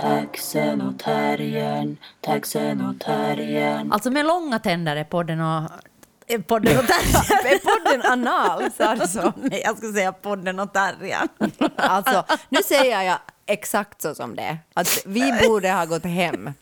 Taxen och terriern, taxen och terriern. Alltså med långa tänder är podden och... är Podden och terriern. Är podden anal? Sa du så? Nej, jag skulle säga podden och terriern. Alltså, nu säger jag exakt så som det är. Att vi borde ha gått hem.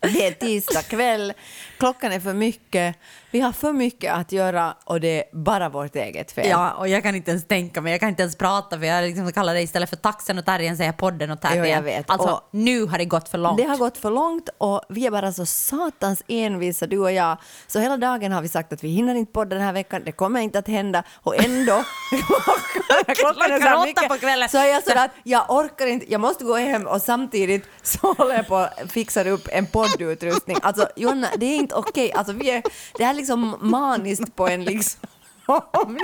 Det är tisdag kväll, klockan är för mycket, vi har för mycket att göra och det är bara vårt eget fel. Ja, och jag kan inte ens tänka mig, jag kan inte ens prata för jag liksom kallar det istället för taxen och terriern säger podden och terriern. Jo, jag vet. Alltså, Och- nu har det gått för långt. Det har gått för långt och vi är bara så satans envisa, du och jag. Så hela dagen har vi sagt att vi hinner inte podda den här veckan, det kommer inte att hända och ändå, klockan är så mycket, på kvällen. så är jag sådär att jag orkar inte, jag måste gå hem och samtidigt så håller jag på att fixa upp en poddutrustning. Alltså Jonna, det är inte okej. Alltså, vi är, det här är liksom maniskt på en liksom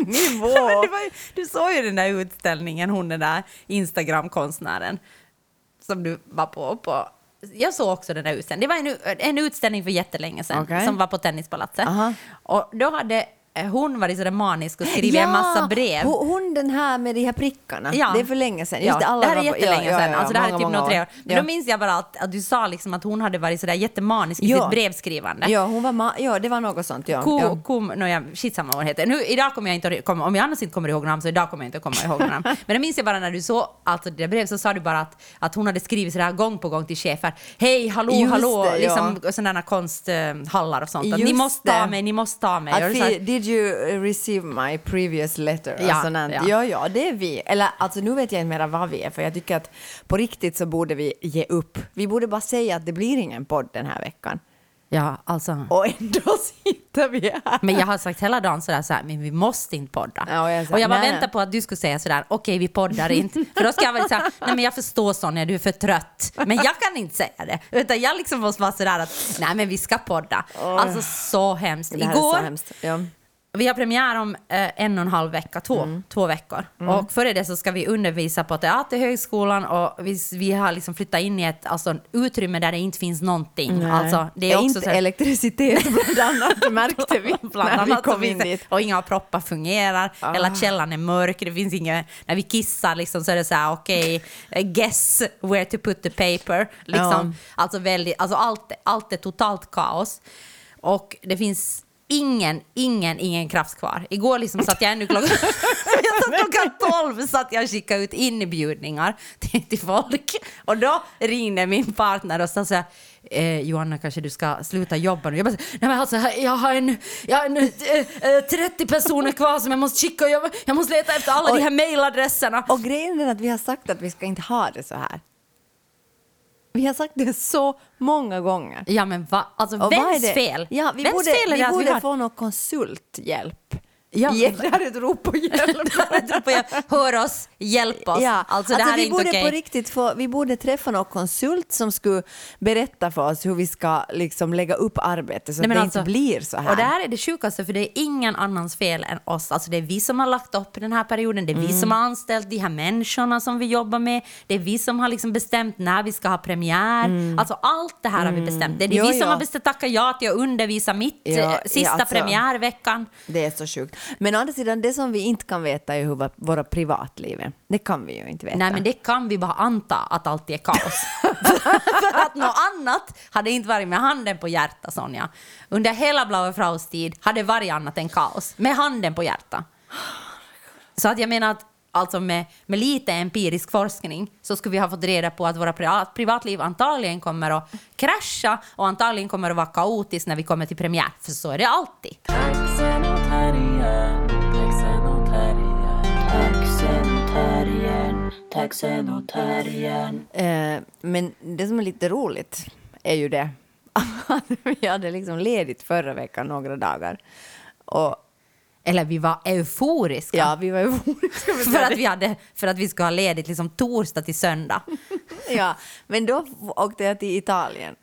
nivå. Ju, du såg ju den där utställningen, hon den där Instagram-konstnären som du var på. på. Jag såg också den där utställningen. Det var en, en utställning för jättelänge sedan Okej. som var på Tennispalatset. Aha. Och då hade hon varit sådär manisk och skrivit en massa brev. Hon, den här med de här prickarna. Ja. Det är för länge sedan. Ja, Just det, alla det här är jättelänge ja, ja, sedan. ja, alltså, det här är många, typ många några tre år. Men Ja. då minns jag bara att, att du sa liksom att hon hade varit sådär jättemanisk i Ja. sitt brevskrivande. Ja, hon var ja, det var något sånt. Ja. Ko, ja. kom, no, ja, skitsamma vad hon heter. Nu, idag kommer jag inte komma, om jag annars inte kommer ihåg namn så idag kommer jag inte komma ihåg namn. Men det minns jag bara när du såg alltså det där brevet så sa du bara att, att hon hade skrivit sådär gång på gång till chefer. Hej, hallå, Just hallå, det, ja. liksom sådana konsthallar och sånt. Att ni måste ta mig, ni måste ta mig. Did you receive my previous letter? Ja, Alltså, ja, ja. ja. det är vi. Eller alltså, nu vet jag inte mera vad vi är, för jag tycker att på riktigt så borde vi ge upp. Vi borde bara säga att det blir ingen podd den här veckan. ja, alltså. Och ändå sitter vi här. Men jag har sagt hela dagen sådär, såhär, men vi måste inte podda. Ja, och jag sa, och jag bara nej, väntar nej. på att du skulle säga sådär, okej vi poddar inte. För då ska jag väl säga, nej men jag förstår Sonja, du är för trött. Men jag kan inte säga det. Utan jag liksom måste vara sådär att, nej men vi ska podda. Alltså så hemskt. Är så Igår, hemskt. Ja. Vi har premiär om eh, en och en halv vecka, två, Mm. två veckor. Och före det så ska vi undervisa på Teaterhögskolan och vi, vi har liksom flyttat in i ett alltså, utrymme där det inte finns någonting. Nej. Alltså, det är också inte så här- elektricitet bland annat, märkte vi Bland när vi kom in dit. och inga proppar fungerar, Ah. hela källaren är mörk, det finns inga, när vi kissar liksom så är det så här okej, eh, guess where to put the paper. Liksom. Alltså, väldigt, alltså allt, allt är totalt kaos. Och det finns ingen, ingen, ingen kraft kvar. Igår liksom satt jag ännu klockan... jag satt klockan 12 satt jag och skickade ut inbjudningar till, till folk. Och då ringde min partner och sa så här, eh, Johanna kanske du ska sluta jobba nu. Jag bara, nej men alltså jag har en, jag har en eh, eh, 30 personer kvar som jag måste skicka och jag, jag måste leta efter alla Oj. de här mailadresserna. Och grejen är att vi har sagt att vi ska inte ha det så här. Vi har sagt det så många gånger. Ja men va? Alltså Och vad är det? fel? Ja, vi vems borde, fel är vi det att borde vi har... få någon konsulthjälp. Ja, Ja, det här är ett rop på hjälp. Hör oss, hjälp oss. Ja, alltså, här vi borde okej. på riktigt få, vi borde träffa någon konsult som skulle berätta för oss hur vi ska liksom lägga upp arbetet så Nej, att det alltså- inte blir så här. Och det här är det sjukaste, för det är ingen annans fel än oss. Alltså det är vi som har lagt upp den här perioden, det är vi Mm. som har anställt de här människorna som vi jobbar med, det är vi som har liksom bestämt när vi ska ha premiär. Alltså allt det här har vi bestämt. Det är Mm. Jo, vi som ja. har bestämt tacka ja till att undervisa mitt Ja, eh, ja, sista alltså- premiärveckan. Det är så sjukt. Men å andra sidan, det som vi inte kan veta är hur våra- privatliv är. Det kan vi ju inte veta. Nej, men det kan vi bara anta att allt är kaos. För att något annat hade inte varit med handen på hjärta, Sonja. Under hela Blaue Fraus tid hade varit annat än kaos. Med handen på hjärta. Så att jag menar att alltså med, med lite empirisk forskning så skulle vi ha fått reda på att våra privat, privatliv antagligen kommer att krascha och antagligen kommer att vara kaotiskt när vi kommer till premiär. För så är det alltid. Taxen och terriern, taxen och terriern, taxen och terriern, taxen och terriern. Eh, men det som är lite roligt är ju det att vi hade liksom ledigt förra veckan några dagar. Och Eller vi var euforiska. ja, vi var euforiska. För att, vi hade, för att vi skulle ha ledigt liksom torsdag till söndag. Ja, men då åkte jag till Italien.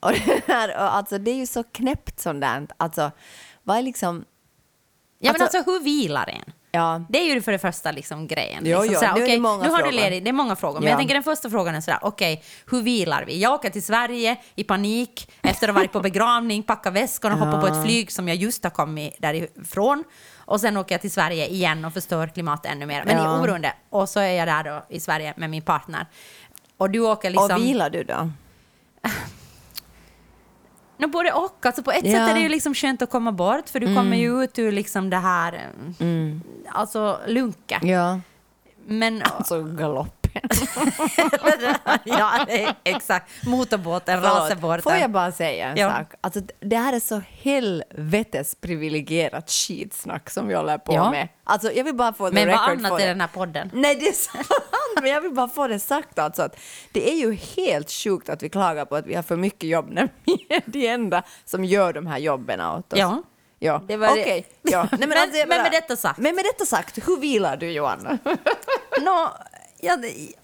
Och det, här, och alltså, det är ju så knäppt sånt där. Alltså, vad är liksom... Ja, men Alltså- alltså hur vilar en? Ja, Det är ju för det första liksom grejen. Jo, liksom, jo, såhär, nu många nu har du ledigt, det är många frågor. Men Ja. jag tänker den första frågan är sådär, okej, hur vilar vi? Jag åker till Sverige i panik efter att ha varit på begravning, packa väskorna, hoppa på ett flyg som jag just har kommit därifrån Och sen åker jag till Sverige igen och förstör klimatet ännu mer. Men Ja. i oberoende. Och så är jag där då i Sverige med min partner. Och du åker liksom... Och vilar du då? No, både och. Alltså på ett Ja. sätt är det ju liksom skönt att komma bort för du kommer ju ut ur liksom det här, mm. alltså lunke. Ja. Men, Alltså ja, exakt. Motorbåten, racerbåten. Får jag bara säga en Ja. sak? Alltså, det här är så helvetes privilegierat skitsnack som vi håller på Ja. med. Alltså, jag vill bara få Men vad annat är det. den här podden? Nej, det är sant, men jag vill bara få det sagt alltså att det är ju helt sjukt att vi klagar på att vi har för mycket jobb när vi är de enda som gör de här jobben åt oss. Ja. Ja, Det var det. okej. Ja. Nej, Men- alltså, jag men med detta sagt. Men med detta sagt, hur vilar du Johanna? No, ja,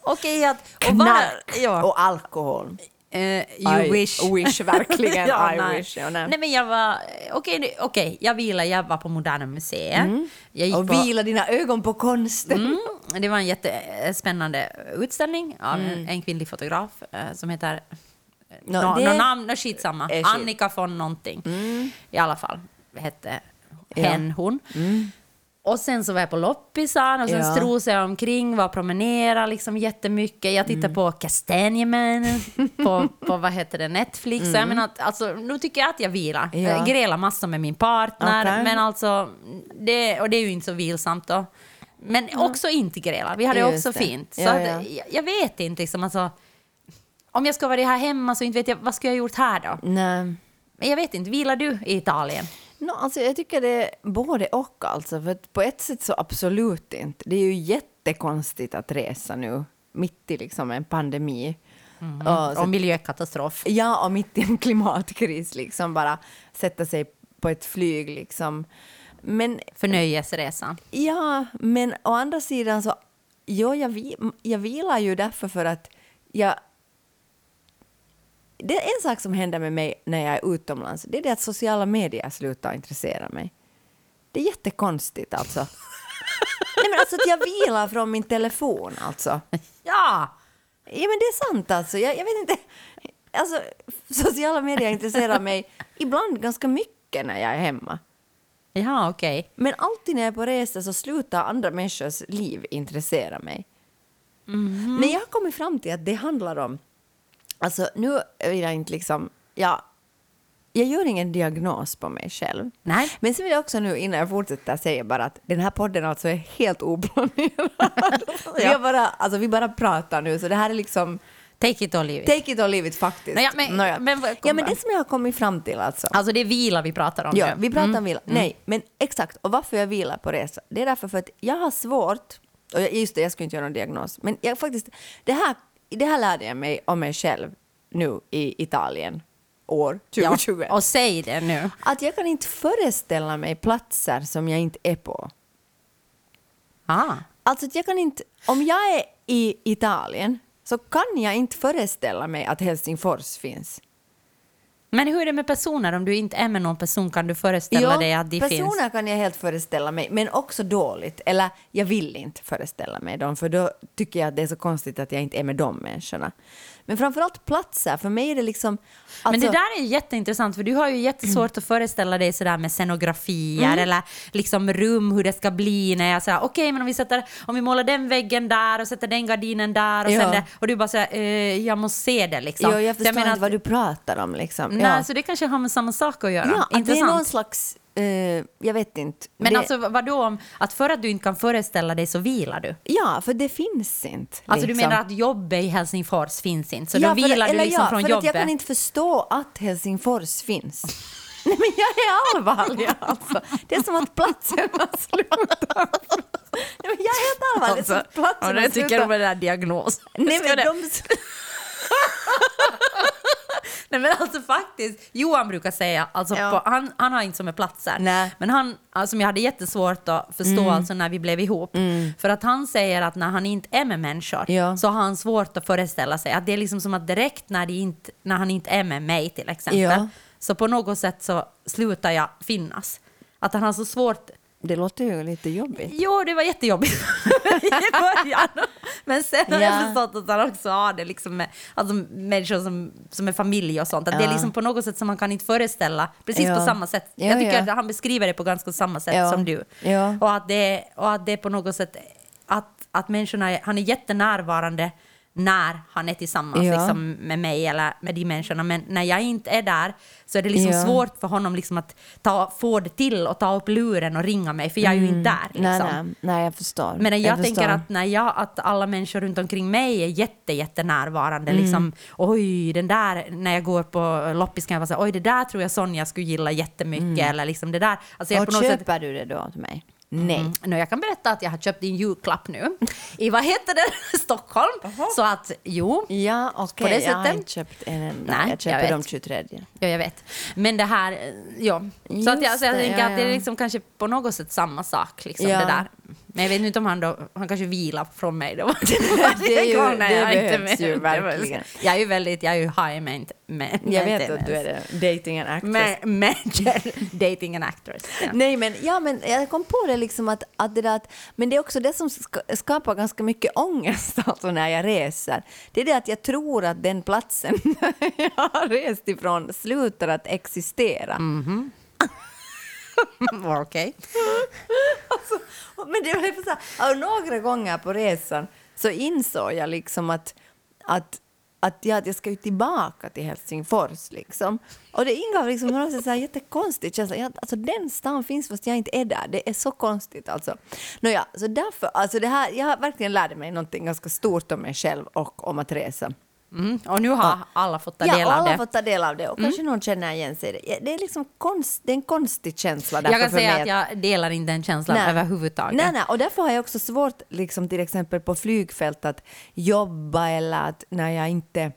okej att... och bara- ja. och alkohol. Eh, you I wish. wish, verkligen. Ja, I nej. wish. Ja, nej. nej. men jag var... Okej, det- okej, jag vilade, jag var på Moderna Museet. Gick Och på, vila dina ögon på konsten. Mm, det var en jättespännande utställning av Mm. en, kvinnlig fotograf eh, som heter... Nå, Nå, det- nå namn, no, skitsamma. Annika von någonting. I alla fall hette Ja. hen hon. Och sen så var jag på loppisar och sen Ja. strosade jag omkring, var och promenerade liksom jättemycket. Jag tittade på Kastanjeman på, på vad heter det, Netflix. Så jag menar, att, alltså, nu tycker jag att jag vilar. Ja. Jag grälar massor med min partner, Okej. men alltså, det, och det är ju inte så vilsamt då. Men också inte gräla, vi hade Just också det. fint. Så Ja, att, ja. Jag, jag vet inte liksom, alltså, om jag ska vara här hemma så inte vet jag, vad ska jag gjort här då? Nej. Men jag vet inte, vilar du i Italien? No, alltså jag tycker det är både och alltså. För på ett sätt så absolut inte. Det är ju jättekonstigt att resa nu mitt i liksom en pandemi. Och så, Och miljökatastrof? ja, och mitt i en klimatkris liksom bara sätta sig på ett flyg liksom. Men Förnöjesresan? ja, men å andra sidan så, jo, jag, jag vilar ju därför för att jag det är en sak som händer med mig när jag är utomlands. Det är det att sociala medier slutar intressera mig. Det är jättekonstigt alltså. Nej men alltså att jag vilar från min telefon alltså. Ja! Ja men det är sant alltså. Jag, jag vet inte. Alltså sociala medier intresserar mig ibland ganska mycket när jag är hemma. Ja, okej. Men alltid när jag är på resa så slutar andra människors liv intressera mig. Men jag har kommit fram till att det handlar om... Alltså nu vill jag inte liksom... Ja, jag gör ingen diagnos på mig själv. Nej. Men så vill jag också nu innan jag fortsätter säga bara att den här podden alltså är helt oplanerad. vi, har bara, alltså, vi bara pratar nu så det här är liksom... Take it or leave it. Take it or leave it faktiskt. Nåja, men- Nåja. men ja, men det som jag har kommit fram till alltså. Alltså det är vila vi pratar om Ja, nu. vi pratar om vila. Nej, men exakt. Och varför jag vilar på resa, det är därför för att jag har svårt, och just det, jag skulle inte göra någon diagnos, men jag faktiskt, det här, det här lärde jag mig om mig själv nu i Italien, år 2020. Ja, och säg det nu. Att jag kan inte föreställa mig platser som jag inte är på. Ah. Alltså att jag kan inte, om jag är i Italien så kan jag inte föreställa mig att Helsingfors finns. Men hur är det med personer? Om du inte är med någon person kan du föreställa dig att de personer finns? kan jag helt föreställa mig, men också dåligt. Eller jag vill inte föreställa mig dem, för då tycker jag att det är så konstigt att jag inte är med de människorna. Men framförallt platser, för mig är det liksom... Men det alltså- där är jätteintressant för du har ju jättesvårt att föreställa dig sådär med scenografier Mm. eller liksom rum, hur det ska bli när jag säger okej men om vi, sätter, om vi målar den väggen där och sätter den gardinen där och Ja. det, och du bara säger eh, jag måste se det liksom. Jo, jag förstår menar inte vad du pratar om. Liksom. Nej, ja. så det kanske har med samma sak att göra. ja, att det är Intressant. någon slags... eh, jag vet inte. Men det, alltså vadå, om- att för att du inte kan föreställa dig så vilar du? Ja, för det finns inte. Alltså du liksom. menar att jobbet i Helsingfors finns inte, så ja, då för- vilar du eller liksom ja, från för jobbet? Att jag kan inte förstå att Helsingfors finns. Nej, men jag är allvarlig alltså. Det är som att platserna slutar. Nej, men jag är helt allvarlig. Som att platserna jag tycker om den där diagnos. Nej, men de... Nej men alltså faktiskt, Johan brukar säga, alltså Ja. på, han, han har inte som med platser, Nej. men han, alltså, som jag hade jättesvårt att förstå Mm. alltså när vi blev ihop, för att han säger att när han inte är med människor Ja. så har han svårt att föreställa sig att det är liksom som att direkt när, inte, när han inte är med mig till exempel, Ja. så på något sätt så slutar jag finnas. Att han har så svårt Det låter ju lite jobbigt. Jo, det var jättejobbigt i början. Men sen har jag Ja. förstått att han också har det liksom med alltså, människor som, som är familj och sånt. Att det är Ja. liksom på något sätt som man kan inte föreställa. Precis Ja. på samma sätt. Ja, jag tycker ja. att han beskriver det på ganska samma sätt Ja. som du. Ja. Och, att det, och att det på något sätt att, att människorna, han är jättenärvarande när han är tillsammans Ja. liksom, med mig eller med de människorna. Men när jag inte är där så är det liksom Ja. svårt för honom liksom att ta, få det till och ta upp luren och ringa mig, för jag är ju inte där. Liksom. Mm. Nej, nej, nej, jag förstår. Men jag, tänker förstår. att när jag, att alla människor runt omkring mig är jätte, jättenärvarande. Mm. Liksom, oj, den där, när jag går på loppis kan jag bara säga, oj, det där tror jag Sonja skulle gilla jättemycket. Eller liksom det där. Alltså jag Mm. Och något sätt, köper du det då till mig? Nej. Mm. Nu, jag kan berätta att jag har köpt din julklapp nu i, vad heter det, Stockholm. Så att, jo, Ja, okej. På det Jag har sättet? inte köpt en enda. Nej, jag jag köper vet. de 23. Ja, jag vet. Men det här, ja. Så att jag, så jag det, tänker ja, att det är ja. liksom kanske på något sätt samma sak. Liksom, Ja. det där. Men jag vet inte om han då, han kanske vilar från mig då. Det är ju- det jag inte behövs med- ju verkligen. Jag är ju väldigt, jag är ju high main, main, Jag vet att du är det. Dating and actress. Manager, dating an actress. Ja. Nej, men, ja, men jag kom på det liksom att, att det där, att, men det är också det som ska, skapar ganska mycket ångest alltså när jag reser. Det är det att jag tror att den platsen jag har rest ifrån slutar att existera. Okej. Alltså, men det var så här, några gånger på resan så insåg jag liksom att, att att jag, att jag ska ju tillbaka till Helsingfors. Liksom. Och det ingav liksom någon så här jättekonstig känsla. Jag, alltså, den stan finns fast jag inte är där. Det är så konstigt. Alltså. Nåja, så därför, alltså det här, jag har verkligen lärt mig något ganska stort om mig själv och om att resa. Mm. Och nu har alla fått ta Ja, del och av alla det. har fått ta del av det och kanske någon känner igen sig det. Ja, Det är, liksom konst, det är en konstig känsla Jag kan säga att jag delar inte den känslan överhuvudtaget. Nej, nej, och därför har jag också svårt, liksom, till exempel på flygfält, att jobba eller att när jag inte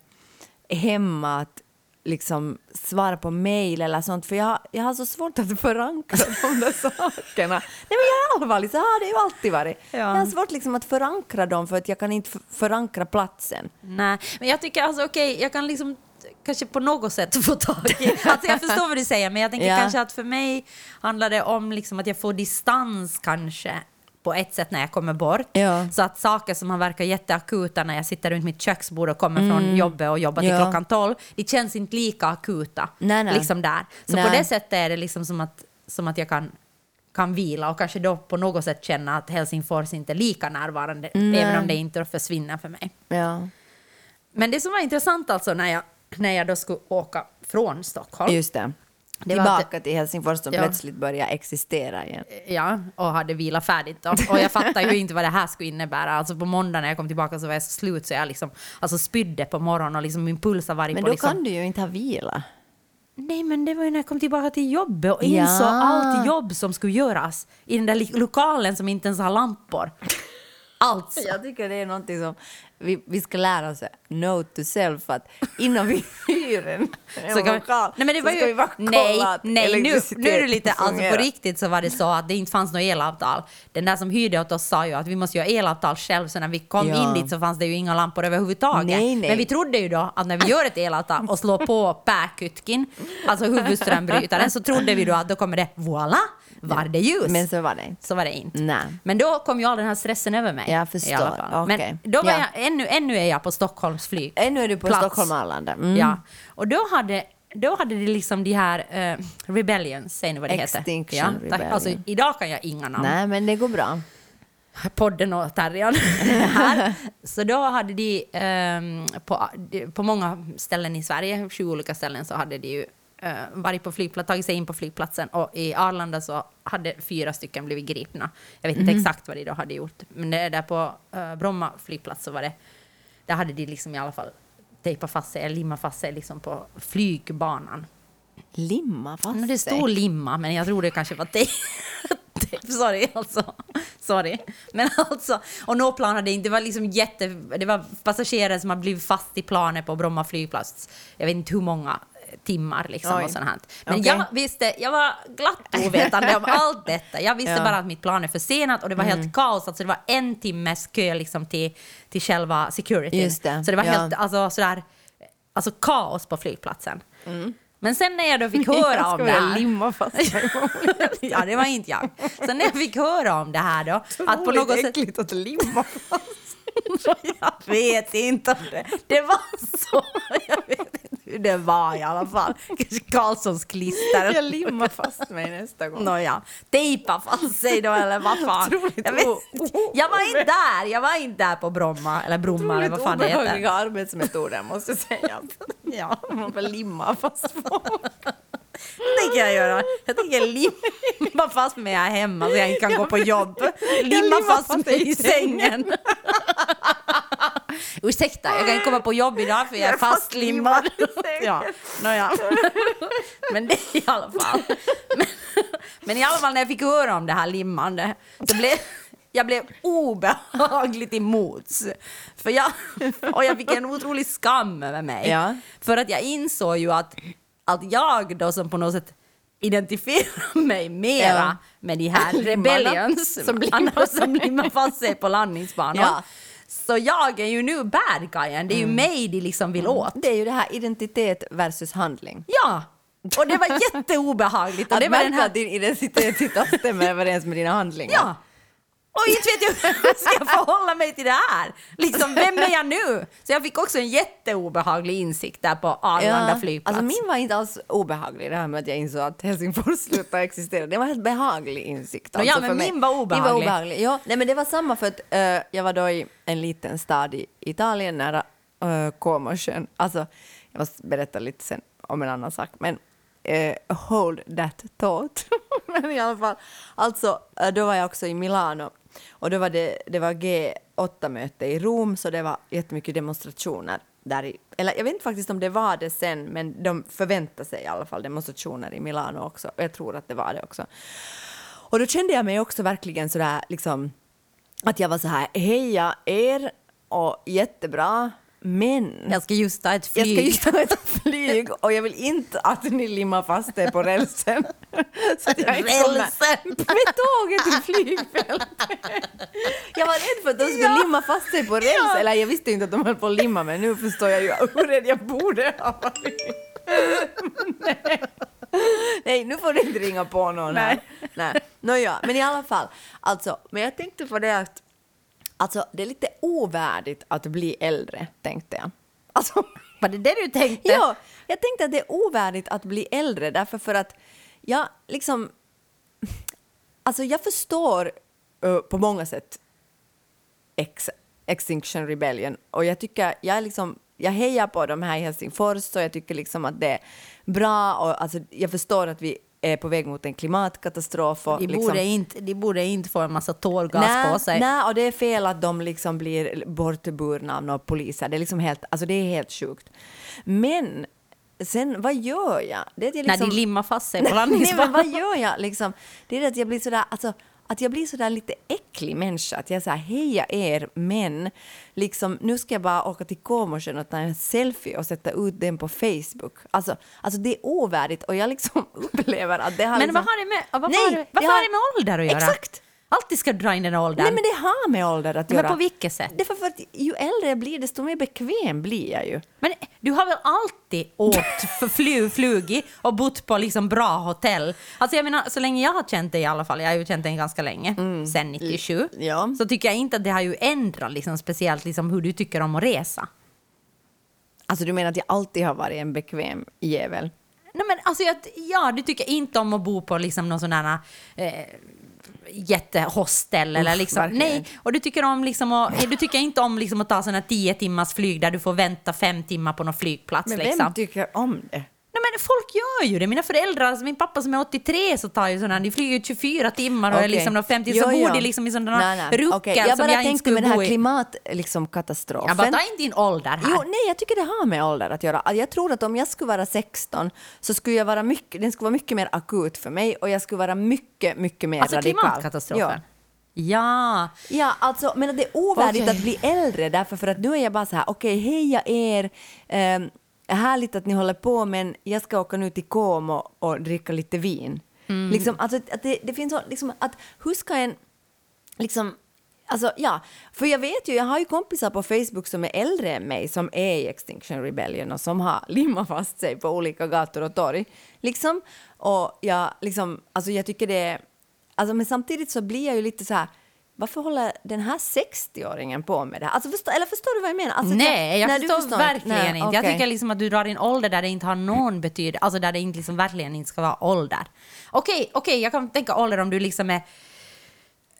är hemma, att liksom svara på mejl eller sånt, för jag, jag har så svårt att förankra de där sakerna. Nej, men jag är allvarlig, så har det ju alltid varit. Ja. Jag har svårt liksom att förankra dem för att jag kan inte förankra platsen. Nej, men jag tycker alltså okej, jag kan liksom kanske på något sätt få tag i... Alltså jag förstår vad du säger, men jag tänker Ja. kanske att för mig handlar det om liksom att jag får distans kanske på ett sätt när jag kommer bort. Ja. Så att saker som har verkat jätteakuta när jag sitter runt mitt köksbord och kommer från jobbet och jobbar till Mm. Ja. klockan 12, det känns inte lika akuta. Nej, nej. Liksom där. Så Nej. på det sättet är det liksom som att, som att jag kan kan vila och kanske då på något sätt känna att Helsingfors inte är lika närvarande, Nej. även om det inte försvinner för mig. Ja. Men det som var intressant alltså när jag, när jag då skulle åka från Stockholm. Just det. Det Tillbaka att- till Helsingfors som Ja. plötsligt börjar existera igen. Ja, och hade vilat färdigt då. Och jag fattar ju inte vad det här skulle innebära. Alltså på måndag när jag kom tillbaka så var jag så slut så jag liksom alltså spydde på morgonen och liksom min puls har varit Men på då liksom... kan du ju inte ha vila. Nej men det var ju när jag kom tillbaka till jobbet och Ja. insåg allt jobb som skulle göras i den där lokalen som inte ens har lampor. Alltså. Jag tycker det är någonting som vi, vi ska lära oss, note to self, att innan vi hyr en, en Så kan vi, lokal nej men det var så ju, ska vi bara kolla nej, att nej nu, nu är det lite, alltså på fungerar. riktigt så var det så att det inte fanns något elavtal. Den där som hyrde åt oss sa ju att vi måste göra elavtal själv, så när vi kom Ja. in dit så fanns det ju inga lampor överhuvudtaget. Nej, nej. Men vi trodde ju då att när vi gör ett elavtal och slår på pääkytkin, alltså huvudströmbrytaren, så trodde vi då att då kommer det, voilà, var det ljus. Men så var det inte. Så var det inte. Nej. Men då kom ju all den här stressen över mig. Jag förstår. I alla fall. Men Okej. då var Ja. jag, ännu, ännu är jag på Stockholms flyg. Ännu är du på Plats. Stockholm Arlanda. Mm. Ja, och då hade, då hade det liksom de här uh, rebellions, säger ni vad det Extinction heter? Ja, tack. Rebellion. Alltså, idag kan jag inga namn. Nej, men det går bra. Podden och Terrian här. Så då hade de ehm, på, på många ställen i Sverige, sju olika ställen, så hade de ju eh, varit på flygplats, tagit sig in på flygplatsen och i Arlanda så hade fyra stycken blivit gripna. Jag vet inte Mhm. exakt vad de då hade gjort, men det där på uh, Bromma flygplats så var det, där hade de liksom i alla fall tejpat fast sig, eller limmat fast sig liksom på flygbanan. Limma fast Men det sig. stod limma, men jag tror det kanske var tejp. Sorry, alltså. Sorry. Men alltså, och något plan hade inte, det var liksom jätte, det var passagerare som har blivit fast i planet på Bromma flygplats. Jag vet inte hur många timmar liksom Oj. och sånt här. Men Okej. jag visste, jag var glatt ovetande om allt detta. Jag visste Ja. bara att mitt plan är försenat och det var helt kaos. Alltså det var en timmes kö liksom till, till själva security. Just det, Så det var ja. helt, alltså sådär, alltså kaos på flygplatsen. Men sen när jag då fick höra om ska det här... limma fast mig. ja, det var inte jag. Sen när jag fick höra om det här då, att på något sätt... äckligt att limma fast. Jag vet inte om det, det var så. Jag vet hur det var i alla fall. Kanske Karlssons klister. Jag limmar fast mig nästa gång. Nåja, tejpa fast sig då eller vad fan. Otroligt Jag, vet, jag var inte där, jag var inte där på Bromma, eller Bromma eller vad fan det heter. obehagliga arbetsmetoder måste jag säga. Ja. Man får limma fast folk. Det tänker jag göra. Jag tänker limma fast mig här hemma så jag inte kan gå på jobb. Limma fast mig i sängen. Ursäkta, jag kan inte komma på jobb idag för jag är fastlimmad. Ja, nåja. Men det i alla fall. Men, men i alla fall när jag fick höra om det här limmande, så blev jag blev obehagligt emots. För jag, och jag fick en otrolig skam över mig. Ja. För att jag insåg ju att, att jag då som på något sätt identifierar mig mera Ja. med de här rebellions som som limmar fast sig på landningsbanan. Ja. Så jag är ju nu bad guyen, det är ju mig de liksom vill åt. Det är ju det här identitet versus handling. Ja! Och det var jätteobehagligt. Och Att det var märka den här... att din identitet inte stämmer överens med dina handlingar. Ja! Och inte vet jag hur jag ska förhålla mig till det här. Liksom, vem är jag nu? Så jag fick också en jätteobehaglig insikt där på Arlanda flygplats. Alltså min var inte alls obehaglig, det här med att jag insåg att Helsingfors slutade existera. Det var en helt behaglig insikt. Nå, ja, alltså, men för mig. min var Min var obehaglig. obehaglig. Ja, nej, men det var samma för att eh, jag var då i en liten stad i Italien nära uh, Comosjön. Alltså, jag måste berätta lite sen om en annan sak, men eh, hold that thought. men i alla fall, alltså eh, då var jag också i Milano och då var det, det var G8-möte i Rom, så det var jättemycket demonstrationer där i, eller jag vet inte faktiskt om det var det sen, men de förväntade sig i alla fall demonstrationer i Milano också, och jag tror att det var det också. Och då kände jag mig också verkligen sådär liksom att jag var så här, heja er och jättebra, men Jag ska just ta ett jag flyg. ska just ta ett flyg och jag vill inte att ni limmar fast er på rälsen. Så att jag Rälsen? med tåget till flygfältet. Jag var rädd för att de skulle limma fast sig på räls. Eller jag visste inte att de höll på att limma men nu förstår jag ju hur rädd jag borde ha varit. Nej. Nej, nu får du inte ringa på någon här. Nej. Nåja, men i alla fall. Alltså, men jag tänkte på det att Alltså, det är lite ovärdigt att bli äldre, tänkte jag. Alltså, Var det det du tänkte? ja, jag tänkte att det är ovärdigt att bli äldre därför för att jag liksom... Alltså, jag förstår eh, på många sätt Ex, Extinction Rebellion och jag tycker, jag är liksom jag hejar på de här i Helsingfors och jag tycker liksom att det är bra och alltså, jag förstår att vi är på väg mot en klimatkatastrof. Och De liksom, borde, inte, de borde inte få en massa tårgas på sig. Nej, och det är fel att de liksom blir bortburna av några poliser. Det är liksom helt, alltså det är helt sjukt. Men sen, vad gör jag? Det är att jag När liksom, de limmar fast sig på Nej, men landningsbanan. vad gör jag? Liksom, det är det att jag blir sådär, alltså, att jag blir sådär lite äcklig människa. Att jag säger heja er, men liksom, nu ska jag bara åka till Comosjön och ta en selfie och sätta ut den på Facebook. Alltså, alltså det är ovärdigt och jag liksom upplever att det har Men liksom, vad har det med, vad Nej, har det, vad det har har- det med ålder att göra? Exakt! Alltid ska dra in den åldern. Nej men det har med ålder att Men göra. på vilket sätt? Det är för att ju äldre jag blir desto mer bekväm blir jag ju. Men du har väl alltid åkt för fly, flugit och bott på liksom bra hotell? Alltså jag menar, så länge jag har känt dig i alla fall, jag har ju känt dig ganska länge, sen 97, Mm. Ja. så tycker jag inte att det har ju ändrat liksom, speciellt liksom, hur du tycker om att resa. Alltså du menar att jag alltid har varit en bekväm jävel? Nej, men alltså, jag, ja, du tycker inte om att bo på liksom någon sån där eh, jättehostel eller liksom, verkligen. nej, och du tycker, om liksom att, du tycker inte om liksom att ta såna tio timmars flyg där du får vänta fem timmar på någon flygplats. Men vem liksom. tycker om det? Men folk gör ju det. Mina föräldrar, alltså min pappa som är 83 så tar ju sådana, de flyger ju 24 timmar och är Okej. liksom de 50, Jo, så bor de liksom i sådana Nej, nej. ruckel Okej, Jag som bara jag inte tänkte skulle med den bo här i. klimatkatastrofen. Liksom. Jag bara, ta inte din ålder här. Jo, nej, jag tycker det har med ålder att göra. Jag tror att om jag skulle vara 16 så skulle jag vara mycket, den skulle vara mycket mer akut för mig och jag skulle vara mycket, mycket mer alltså radikal. klimatkatastrofen. Ja. Ja, alltså, men det är ovärdigt Okej. att bli äldre därför för att nu är jag bara så här, okej, heja er, um, härligt att ni håller på men jag ska åka nu till Como och dricka lite vin. Mm. Liksom, alltså, att det, det finns liksom, att hur ska en, liksom, Alltså ja, för jag vet ju, jag har ju kompisar på Facebook som är äldre än mig som är i Extinction Rebellion och som har limmat fast sig på olika gator och torg. Liksom. Och jag, liksom, alltså jag tycker det är... Alltså, men samtidigt så blir jag ju lite så här, varför håller den här 60-åringen på med det här? Alltså, förstå, eller förstår du vad jag menar? Alltså, Nej, jag nej, du förstår, verkligen Nej, inte. Jag okej. tycker liksom att du drar in ålder där det inte har någon betydelse, alltså där det inte liksom verkligen inte ska vara ålder. Okej, okej, jag kan tänka ålder om du liksom är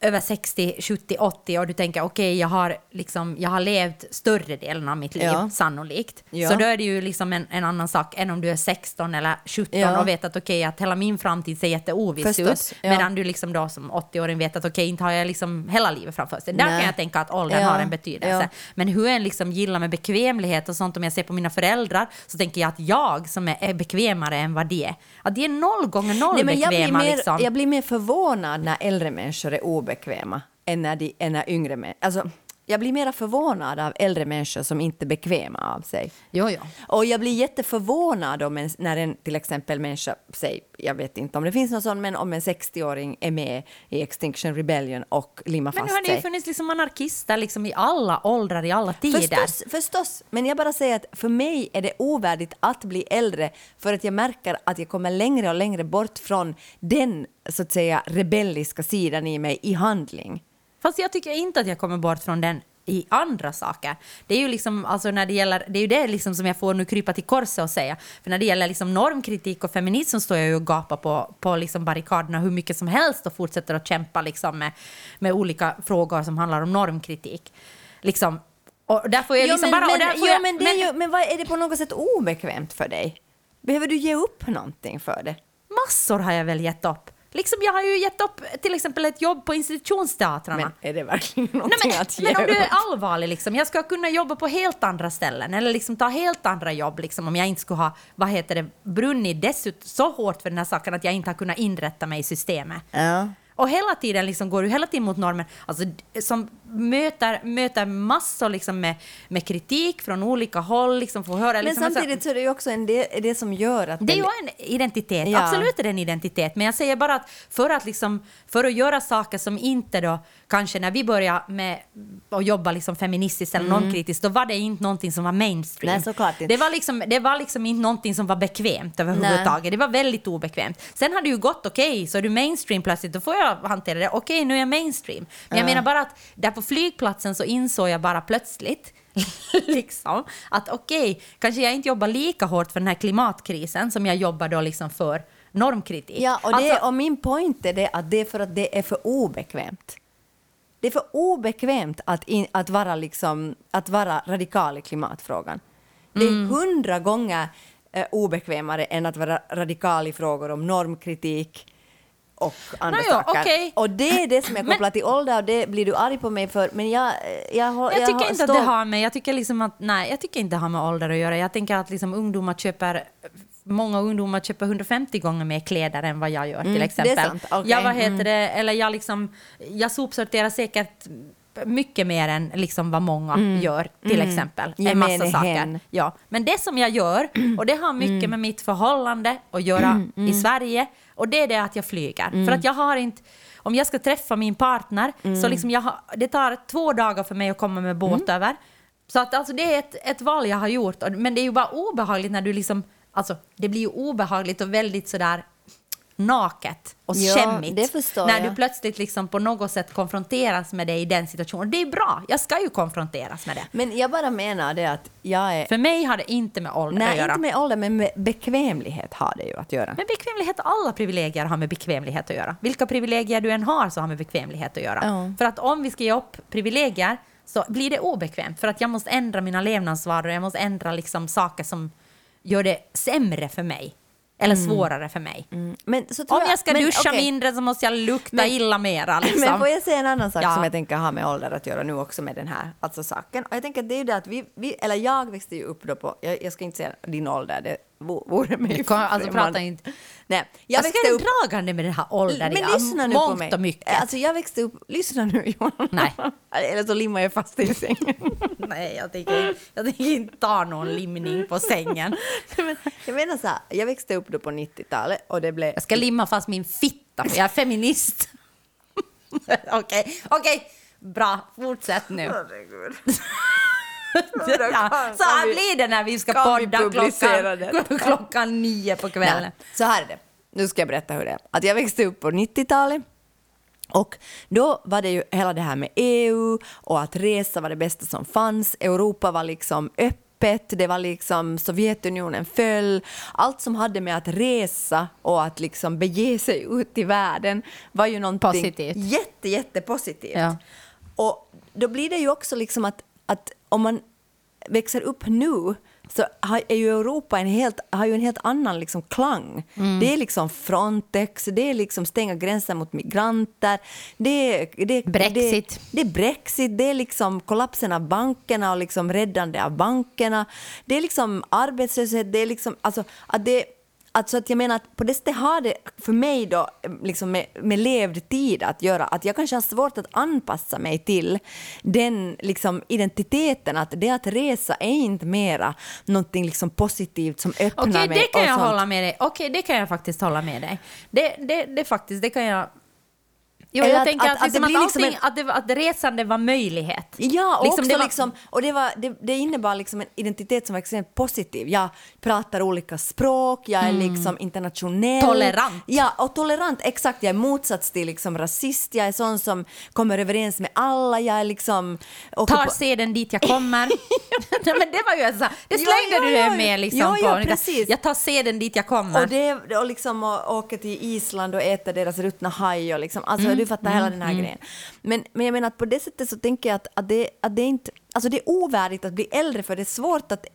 över 60, 70, 80 och du tänker okej, jag, har liksom, jag har levt större delen av mitt liv, Ja. sannolikt. Ja. Så då är det ju liksom en, en annan sak än om du är 16 eller 17 Ja. och vet att okej, att hela min framtid ser jätteoviss Förstås, ut. Medan du liksom då som 80-åring vet att okej, inte har jag liksom hela livet framför sig. Där Nej. kan jag tänka att åldern har en betydelse. Men hur en liksom gillar med bekvämlighet och sånt, om jag ser på mina föräldrar, så tänker jag att jag som är, är bekvämare än vad de är, att de är noll gånger noll Nej, men jag, blir bekväma. mer, liksom. jag blir mer förvånad när äldre människor är obekväma obekväma än när, de, än när yngre män... Alltså, jag blir mer förvånad av äldre människor som inte är bekväma av sig. Jo, jo. Och jag blir jätteförvånad om en, när en till exempel människa, säg, jag vet inte om det finns någon sån, men om en 60-åring är med i Extinction Rebellion och limmar Men nu fast har det ju sig. funnits liksom anarkister liksom i alla åldrar, i alla tider. Förstås, förstås, men jag bara säger att för mig är det ovärdigt att bli äldre för att jag märker att jag kommer längre och längre bort från den så att säga rebelliska sidan i mig i handling. Fast jag tycker inte att jag kommer bort från den i andra saker. Det är ju liksom, alltså när det gäller, det är ju det liksom som jag får nu krypa till korset och säga. För när det gäller liksom normkritik och feminism så står jag ju och gapar på, på liksom barrikaderna hur mycket som helst och fortsätter att kämpa liksom med, med olika frågor som handlar om normkritik. Liksom, och där får jag Jo, liksom men, bara... men, jo, jag- men, det är ju, men vad, är det på något sätt obekvämt för dig? Behöver du ge upp någonting för det? Massor har jag väl gett upp. Liksom jag har ju gett upp till exempel ett jobb på institutionsteatrarna. Men är det verkligen Nej, någonting men, att ge men om du är upp? allvarlig, liksom, jag ska kunna jobba på helt andra ställen eller liksom ta helt andra jobb liksom, om jag inte skulle ha vad heter det, brunnit dessutom så hårt för den här saken att jag inte har kunnat inrätta mig i systemet. Ja. Och hela tiden liksom går du hela tiden mot normen, alltså, som möter, möter massor liksom med, med kritik från olika håll. Liksom, får höra, Men liksom, samtidigt så är det ju också en del, det som gör att... det är ju en identitet, Ja. absolut är det en identitet. Men jag säger bara att för att, liksom, för att göra saker som inte då, kanske när vi började med att jobba liksom feministiskt eller normkritiskt, då var det inte någonting som var mainstream. Nej, såklart inte. Det var liksom, det var liksom inte någonting som var bekvämt överhuvudtaget. Det var väldigt obekvämt. Sen har det ju gått okej, så är du mainstream plötsligt, då får jag hantera det. Okej, nu är jag mainstream. Men jag menar bara att där på flygplatsen så insåg jag bara plötsligt liksom, att okej, kanske jag inte jobbar lika hårt för den här klimatkrisen som jag jobbar då liksom för normkritik. Ja, och, det, Alltså- och min point är det att det är för att det är för obekvämt. Det är för obekvämt att, in, att, vara, liksom, att vara radikal i klimatfrågan. Det är Mm. hundra gånger eh, obekvämare än att vara radikal i frågor om normkritik och andra Nå, saker. okej. Och det är det som är Men- kopplat till ålder och det blir du arg på mig för. Men jag, jag, har- Jag tycker har inte att det har med, jag tycker liksom att, nej, jag tycker inte det har med ålder att göra. Jag tänker att liksom ungdomar köper, många ungdomar köper 150 gånger mer kläder än vad jag gör till Mm, det är exempel. sant, okej, Jag, vad heter mm. det, eller jag liksom, jag sopsorterar säkert mycket mer än liksom vad många gör till exempel. En massa saker. hen. Ja. Men det som jag gör, och det har mycket Mm. med mitt förhållande att göra i Sverige, och det är det att jag flyger. Mm. För att jag har inte, om jag ska träffa min partner, så liksom jag det tar två dagar för mig att komma med båt Mm. över. Så att alltså det är ett, ett val jag har gjort, men det är ju bara obehagligt när du liksom, alltså det blir ju obehagligt och väldigt sådär naket och Ja, förstår när jag. du plötsligt liksom på något sätt konfronteras med det i den situationen. Det är bra, jag ska ju konfronteras med det. Men jag bara menar det att jag är... För mig har det inte med ålder att Nej, göra. inte med ålder, men med bekvämlighet har det ju att göra. Men bekvämlighet, alla privilegier har med bekvämlighet att göra. Vilka privilegier du än har så har med bekvämlighet att göra. Ja. För att om vi ska ge upp privilegier så blir det obekvämt. För att jag måste ändra mina levnadsvanor, jag måste ändra liksom saker som gör det sämre för mig. Eller svårare för mig. Mm. Men så Om jag ska men duscha okej. mindre så måste jag lukta Men- illa mera. Liksom. Men får jag säga en annan sak Ja. som jag tänker ha med ålder att göra nu också med den här alltså saken? Och jag tänker att det är ju det att vi, vi eller jag växte ju upp då på, jag, jag ska inte säga din ålder, det vore mig Du kan- alltså, prata inte- Nej, jag jag växte upp... dragande med den här åldern. Men lyssna nu på mig. mycket. Alltså jag växte upp, lyssna nu Johan. Nej. Eller så limmar jag fast dig i sängen. Nej, jag tänker, jag tänker inte ta någon limning på sängen. Men jag menar så här, jag växte upp då på 90-talet och det blev... Jag ska limma fast min fitta för jag är feminist. Okej, okej. Bra, fortsätt nu. Herregud. ja, så här vi- blir det när vi ska kan vi podda publicera klockan, klockan nio på kvällen. Nej, så här är det. Nu ska jag berätta hur det är. Att jag växte upp på 90-talet och då var det ju hela det här med EU och att resa var det bästa som fanns. Europa var liksom öppet, det var liksom Sovjetunionen föll. Allt som hade med att resa och att liksom bege sig ut i världen var ju någonting Positivt. jätte, jätte positivt. Ja. Och då blir det ju också liksom att, att om man växer upp nu så är ju Europa en helt, har ju en helt annan liksom klang. Mm. Det är liksom Frontex, det är liksom stänga gränser mot migranter, det är, det, Brexit. Det, det är Brexit, det är liksom kollapsen av bankerna och liksom räddande av bankerna. Det är liksom arbetslöshet, det är liksom, alltså att det Alltså att jag menar att på det sättet har det för mig då liksom med, med levd tid att göra att jag kanske har svårt att anpassa mig till den liksom identiteten att det att resa är inte mera någonting liksom positivt som öppnar Okej, mig. det kan jag sånt. hålla med dig. Okej, det kan jag faktiskt hålla med dig. Det, det, det faktiskt, det kan jag... Jo, jag att- tänker att- att, att liksom det blir liksom allting, att, det, att resande var möjlighet. Ja, och Liksom, det var- liksom, och det, var, det, det innebar liksom en identitet som var extremt positiv. Jag pratar olika språk, jag är liksom internationell. Tolerant. Ja, och tolerant, exakt. Jag är motsats till liksom rasist, jag är sån som kommer överens med alla, jag är liksom... åker Tar på- seden dit jag kommer. Nej, men det var ju så, det slängde ja, du ja. med liksom Ja, ja, på. precis. Jag tar seden dit jag kommer. Och, det, och liksom och åka till Island och äta deras ruttna haj och liksom, alltså Mm, du fattar hela den här grejen. Men, men jag menar att på det sättet så tänker jag att, att, det, att det inte, alltså det är ovärdigt att bli äldre för det är svårt att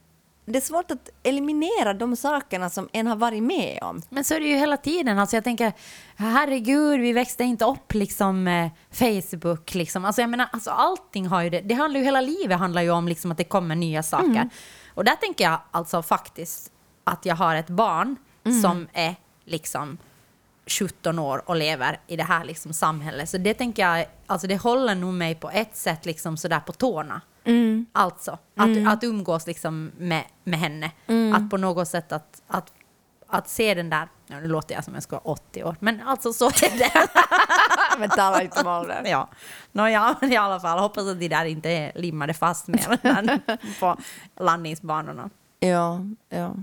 det är svårt att eliminera de sakerna som en har varit med om. Men så är det ju hela tiden. Alltså jag tänker, herregud, vi växte inte upp liksom Facebook. Liksom. Alltså jag menar, alltså allting har ju det. Det handlar ju, hela livet handlar ju om liksom att det kommer nya saker. Mm. Och där tänker jag alltså faktiskt att jag har ett barn Mm. som är liksom 17 år och lever i det här liksom samhället. Så det tänker jag, alltså det håller nog mig på ett sätt liksom sådär på tårna. Mm. Alltså, att, att umgås liksom med, med henne. Mm. Att på något sätt att, att, att se den där, ja, nu låter jag som jag ska vara 80 år, men alltså så är det. Men tala inte om ålder. ja. Nåja, men i alla fall, hoppas att de där inte är limmade fast mer på landningsbanorna. Ja, ja.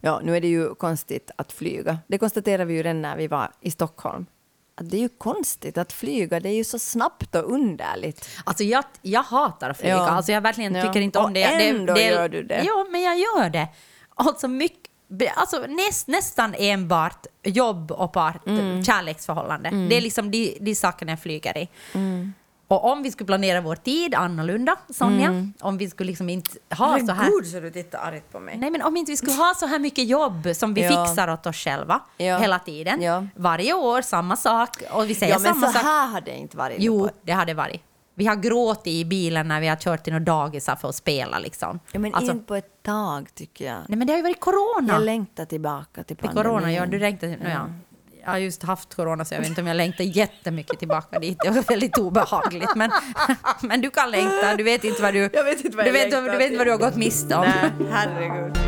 Ja, nu är det ju konstigt att flyga. Det konstaterade vi ju redan när vi var i Stockholm. Att det är ju konstigt att flyga, det är ju så snabbt och underligt. Alltså jag, jag hatar att flyga. Ja. Alltså jag verkligen Ja. tycker inte om Och det. det, ändå det gör du det. Ja, men jag gör det. Alltså, mycket, alltså näst, nästan enbart jobb och part, Mm. kärleksförhållande. Det är liksom de, de sakerna jag flyger i. Mm. Och om vi skulle planera vår tid annorlunda, Sonja, om vi skulle liksom inte ha så här... Herregud, så du tittar argt på mig. Nej, men om inte vi skulle ha så här mycket jobb som vi Ja. fixar åt oss själva Ja. hela tiden. Ja. Varje år samma sak. Och vi säger Ja, men samma så sak. här har det inte varit. Jo, på- det har det varit. Vi har gråtit i bilen när vi har kört till några dagisar för att spela. Liksom. Ja, men alltså, inte på ett tag, tycker jag. nej, men det har ju varit corona. Jag längtar tillbaka till Till pandemin. corona, ja. Du längtar, no, ja. Jag har just haft corona så jag vet inte om jag längtar jättemycket tillbaka dit. Det var väldigt obehagligt. Men, men du kan längta. Du vet inte vad du, Jag vet inte vad du vet, längtar du vet inte vad du har gått miste om. Nej, herregud.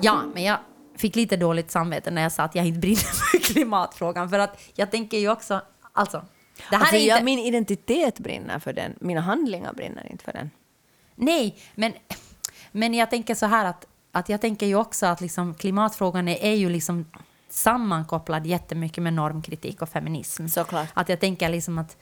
Ja, men jag fick lite dåligt samvete när jag sa att jag inte brinner för klimatfrågan. För att jag tänker ju också, alltså, det här Alltså, är inte... jag, min identitet brinner för den, mina handlingar brinner inte för den. Nej, men, men jag tänker så här att, att jag tänker ju också att liksom klimatfrågan är, är ju liksom sammankopplad jättemycket med normkritik och feminism. Såklart. Att jag tänker liksom att,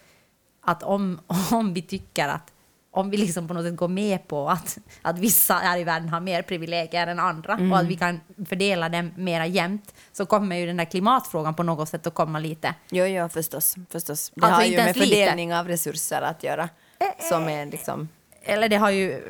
att om, om vi tycker att om vi liksom på något sätt går med på att, att vissa här i världen har mer privilegier än andra Mm. och att vi kan fördela dem mera jämnt så kommer ju den där klimatfrågan på något sätt att komma lite Jo, jo, förstås. förstås. Det Alltså, har ju med ens lite. fördelning av resurser att göra. Som är liksom... Eller det har ju,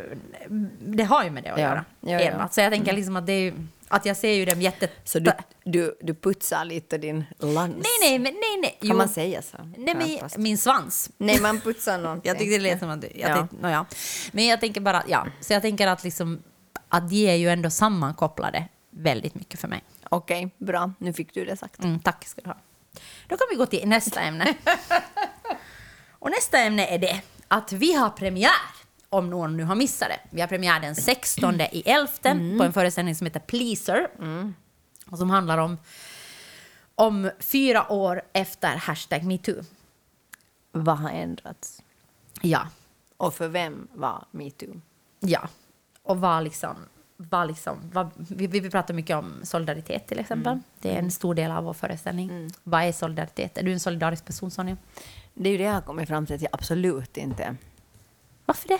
det har ju med det att Ja. göra. Ja, ja. Så jag tänker liksom att det är att jag ser ju dem jätte... Så du, du, du putsar lite din lans? Nej, nej, nej, nej. Kan man säga så? Nej, men Knappast. min svans. Nej, man putsar någonting. Jag tyckte det lät som att du... Jag Ja. tänkte, no, ja. Men jag tänker bara, ja. Så jag tänker att liksom, att de är ju ändå sammankopplade väldigt mycket för mig. Okej, bra. Nu fick du det sagt. Mm, tack ska du ha. Då kan vi gå till nästa ämne. Och nästa ämne är det att vi har premiär, om någon nu har missat det. Vi har premiär den 16 i 11 på en föreställning som heter Pleaser. Och som handlar om, om fyra år efter hashtag metoo. Vad har ändrats? Ja, Och för vem var metoo? ja. Och vad liksom... Vad liksom vad, vi, vi pratar mycket om solidaritet till exempel. Det är en stor del av vår föreställning. Vad är solidaritet? Är du en solidarisk person, Sonja? Det är ju det jag har kommit fram till att jag absolut inte. Varför det?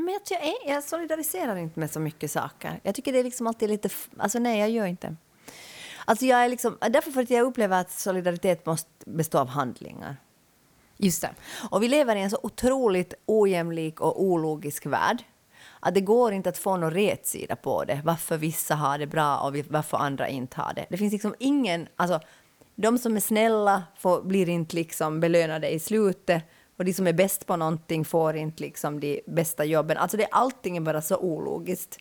Men jag, jag, är, jag solidariserar inte med så mycket saker. Jag tycker det är liksom alltid lite... Alltså nej, jag gör inte. Alltså jag är liksom... Därför för att jag upplever att solidaritet måste bestå av handlingar. Just det. Och vi lever i en så otroligt ojämlik och ologisk värld att det går inte att få någon rätsida på det. Varför vissa har det bra och varför andra inte har det. Det finns liksom ingen... Alltså, de som är snälla får, blir inte liksom belönade i slutet och de som är bäst på någonting får inte liksom de bästa jobben. Alltså det, allting är bara så ologiskt.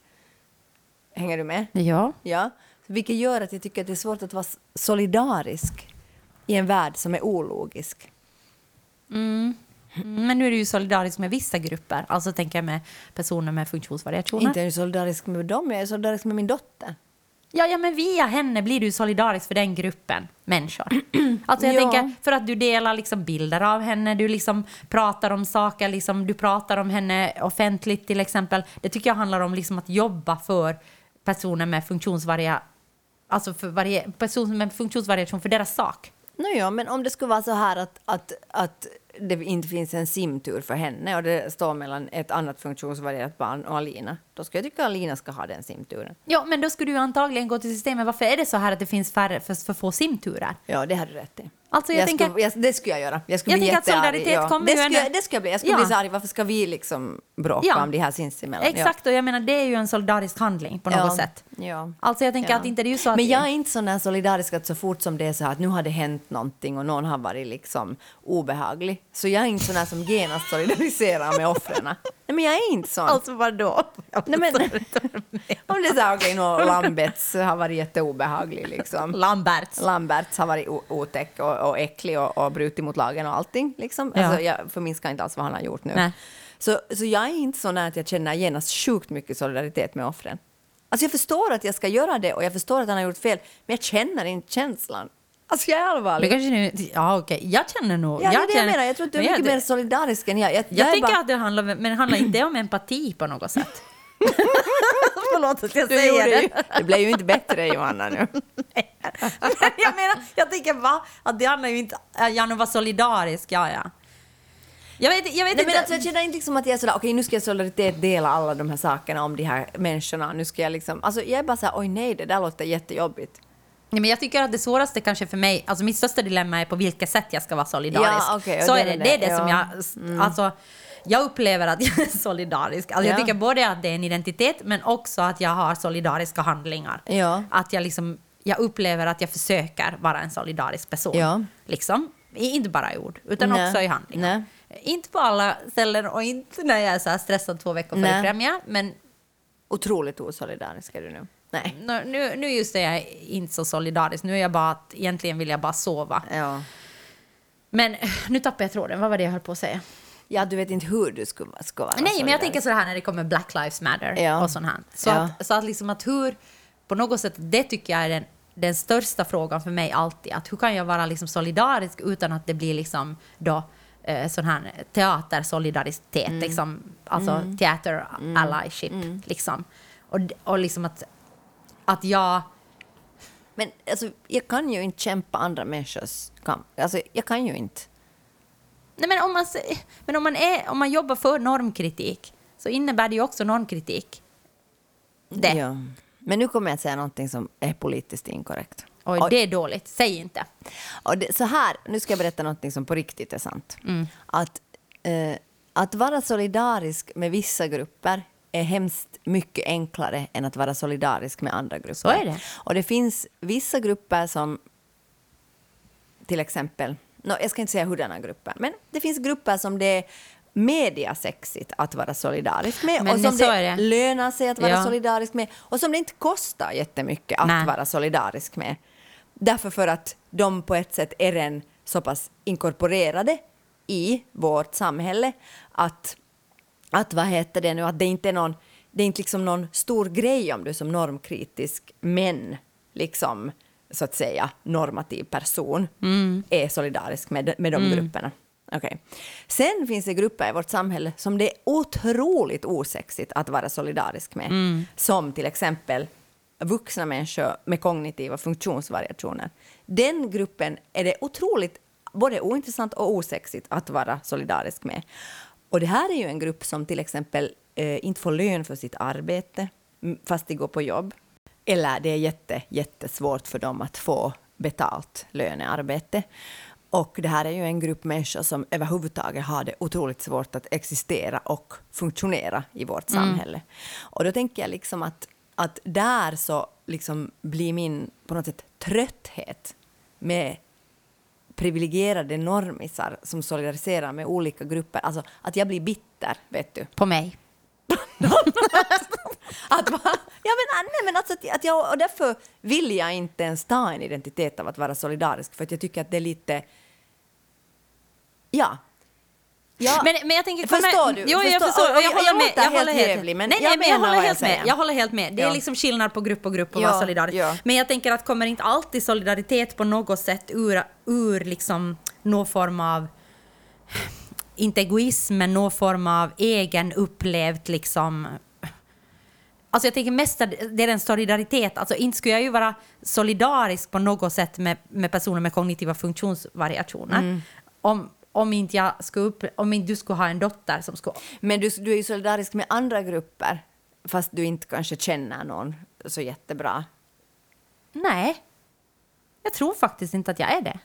Hänger du med? Ja. Ja. Vilket gör att jag tycker att det är svårt att vara solidarisk i en värld som är ologisk. Mm. Men nu är du ju solidarisk med vissa grupper. Alltså tänker jag med personer med funktionsvariationer. Inte är jag solidarisk med dem, jag är solidarisk med min dotter. Ja, ja, men via henne blir du solidarisk för den gruppen människor. Alltså jag Ja. tänker, för att du delar liksom bilder av henne, du liksom pratar om saker, liksom, du pratar om henne offentligt till exempel. Det tycker jag handlar om liksom att jobba för personer med funktionsvaria, alltså för varje, personer med funktionsvariation för deras sak. Nåja, men om det skulle vara så här att, att, att det inte finns en simtur för henne och det står mellan ett annat funktionsvarierat barn och Alina, då skulle jag tycka att Alina ska ha den simturen. Ja, men då skulle du antagligen gå till systemet. Varför är det så här att det finns färre, för, för få simturer? Ja, det hade du rätt i. Alltså, jag tänker- skulle, jag, det skulle jag göra. Jag skulle Jag bli tänker att jättearg. solidaritet kommer det skulle, jag- Det skulle jag bli. Jag skulle Ja. bli så arg. Varför ska vi liksom bråka Ja. om det här sinsemellan? Exakt, och jag menar det är ju en solidarisk handling på något Ja. sätt. Ja. Alltså jag tänker Ja. att inte det är ju så att... Men jag är inte sån där solidarisk att så fort som det är så här att nu har det hänt någonting och någon har varit liksom obehaglig. Så jag är inte sån där som genast solidariserar med offren. Nej men jag är inte sån. Alltså vadå? Nej, men, om det är så här, okej, okay, Lambets har varit jätteobehaglig liksom. Lamberts. Lamberts har varit otäck och, och äcklig och, och brutit mot lagen och allting. Liksom. Ja. Alltså, jag förminskar inte alls vad han har gjort nu. Nej. Så, så jag är inte så nära att jag känner genast sjukt mycket solidaritet med offren. Alltså jag förstår att jag ska göra det och jag förstår att han har gjort fel, men jag känner inte känslan. Alltså jag är allvarlig. kanske nu, ja okej, jag känner nog... Ja, det är jag det jag känner, menar. Jag tror att du är mycket jag, mer solidarisk än jag. Jag, Jag, är tänker bara- att det handlar, men det handlar inte om empati på något sätt. Förlåt att jag du säger det. ju, det blev ju inte bättre Johanna nu. Men jag menar, jag tänker va? Att det handlar ju inte... Janne var solidarisk, ja ja. Jag vet, jag vet Nej, inte... men alltså, jag känner inte liksom att jag är sådär, okej nu ska jag solidaritet dela alla de här sakerna om de här människorna. Nu ska jag liksom, alltså jag är bara såhär, oj nej det där låter jättejobbigt. Nej, men jag tycker att det svåraste kanske för mig, alltså mitt största dilemma är på vilket sätt jag ska vara solidarisk. Ja, och så det är det. det, Det är det som ja. Mm. jag... Alltså, jag upplever att jag är solidarisk. Alltså, Ja. Jag tycker både att det är en identitet, men också att jag har solidariska handlingar. Ja. Att jag liksom... Jag upplever att jag försöker vara en solidarisk person. Ja. Liksom. Inte bara i ord, utan Nej. också i handlingar. Inte på alla ställen och inte när jag är så stressad två veckor före Nej. premiär, men Otroligt osolidarisk är du nu. Nej. nu, nu, just är jag inte så solidarisk. Nu är jag bara att egentligen vill jag bara sova. Ja. Men nu tappade jag tråden. Vad var det jag höll på att säga? ja, du vet inte hur du ska, ska vara Nej, men jag solidarisk. tänker så här när det kommer Black Lives Matter Ja. och sånt här. Så, Ja. att, så att liksom att hur, på något sätt, det tycker jag är den, den största frågan för mig alltid. Att hur kan jag vara liksom solidarisk utan att det blir liksom då eh, sån här teatersolidaritet, Mm. liksom, alltså teater allyship, liksom. Och, och liksom att, att jag... Men alltså, jag kan ju inte kämpa andra människors kamp. Alltså, jag kan ju inte. Nej, men om man, men om man, är, om man jobbar för normkritik så innebär det ju också normkritik. Det. Ja. Men nu kommer jag att säga någonting som är politiskt inkorrekt. Oj, det är dåligt. Säg inte. Och det, så här, nu ska jag berätta någonting som på riktigt är sant. Mm. Att, eh, att vara solidarisk med vissa grupper är hemskt mycket enklare än att vara solidarisk med andra grupper. Så är det. Och det finns vissa grupper som till exempel, no, jag ska inte säga hurdana grupper, men det finns grupper som det är mediasexigt att vara solidarisk med Men och som det, det. lönar sig att vara Ja. solidarisk med och som det inte kostar jättemycket att Nej. vara solidarisk med. Därför för att de på ett sätt är redan så pass inkorporerade i vårt samhälle att, att vad heter det nu, att det inte är någon, det är inte liksom någon stor grej om du som normkritisk men liksom, så att säga, normativ person är solidarisk med, med de grupperna. Okej. Sen finns det grupper i vårt samhälle som det är otroligt osexigt att vara solidarisk med. Som till exempel vuxna människor med kognitiva funktionsvariationer. Den gruppen är det otroligt både ointressant och osexigt att vara solidarisk med. Och det här är ju en grupp som till exempel eh, inte får lön för sitt arbete fast de går på jobb. Eller det är jätte, jättesvårt för dem att få betalt lönearbete. Och det här är ju en grupp människor som överhuvudtaget har det otroligt svårt att existera och funktionera i vårt samhälle. Och då tänker jag liksom att, att där så liksom blir min på något sätt trötthet med privilegierade normisar som solidariserar med olika grupper. Alltså att jag blir bitter, vet du. På mig. Att, va- ja, men, nej, men alltså att, att jag, och därför vill jag inte ens ta en identitet av att vara solidarisk, för att jag tycker att det är lite... Ja. Ja. Men, men jag tänker... Förstår du? Jo, jag Förstår- förstår. och- Och jag och håller jag med. Jag helt håller helt trevlig, men nej, jag nej, men jag håller vad jag helt med. Jag håller helt med. Det är Ja. liksom skillnad på grupp och grupp och Ja, vara solidarisk. ja. Men jag tänker att kommer inte alltid solidaritet på något sätt ur, ur liksom någon form av inte egoism, men någon form av egen upplevt liksom Alltså jag tänker mest att det är en solidaritet. Alltså inte skulle jag ju vara solidarisk på något sätt med, med personer med kognitiva funktionsvariationer. Mm. Om, om, inte jag skulle upp, om inte du skulle ha en dotter som skulle... Men du, du är ju solidarisk med andra grupper, fast du inte kanske känner någon så jättebra. Nej, jag tror faktiskt inte att jag är det.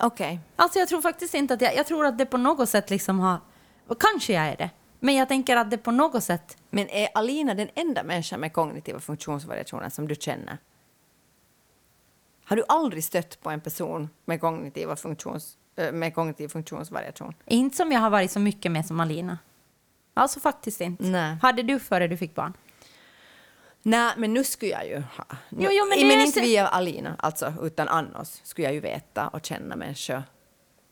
Okej. Alltså jag tror faktiskt inte att jag... Jag tror att det på något sätt liksom har... Kanske jag är det. Men jag tänker att det på något sätt... Men är Alina den enda människan med kognitiva funktionsvariationer som du känner? Har du aldrig stött på en person med, kognitiva funktions, äh, med kognitiv funktionsvariation? Inte som jag har varit så mycket med som Alina. Alltså faktiskt inte. Nej. Hade du före du fick barn? Nej, men nu skulle jag ju ha. Nu, Jo, jo, men men inte så- via Alina, alltså, utan annars skulle jag ju veta och känna människor.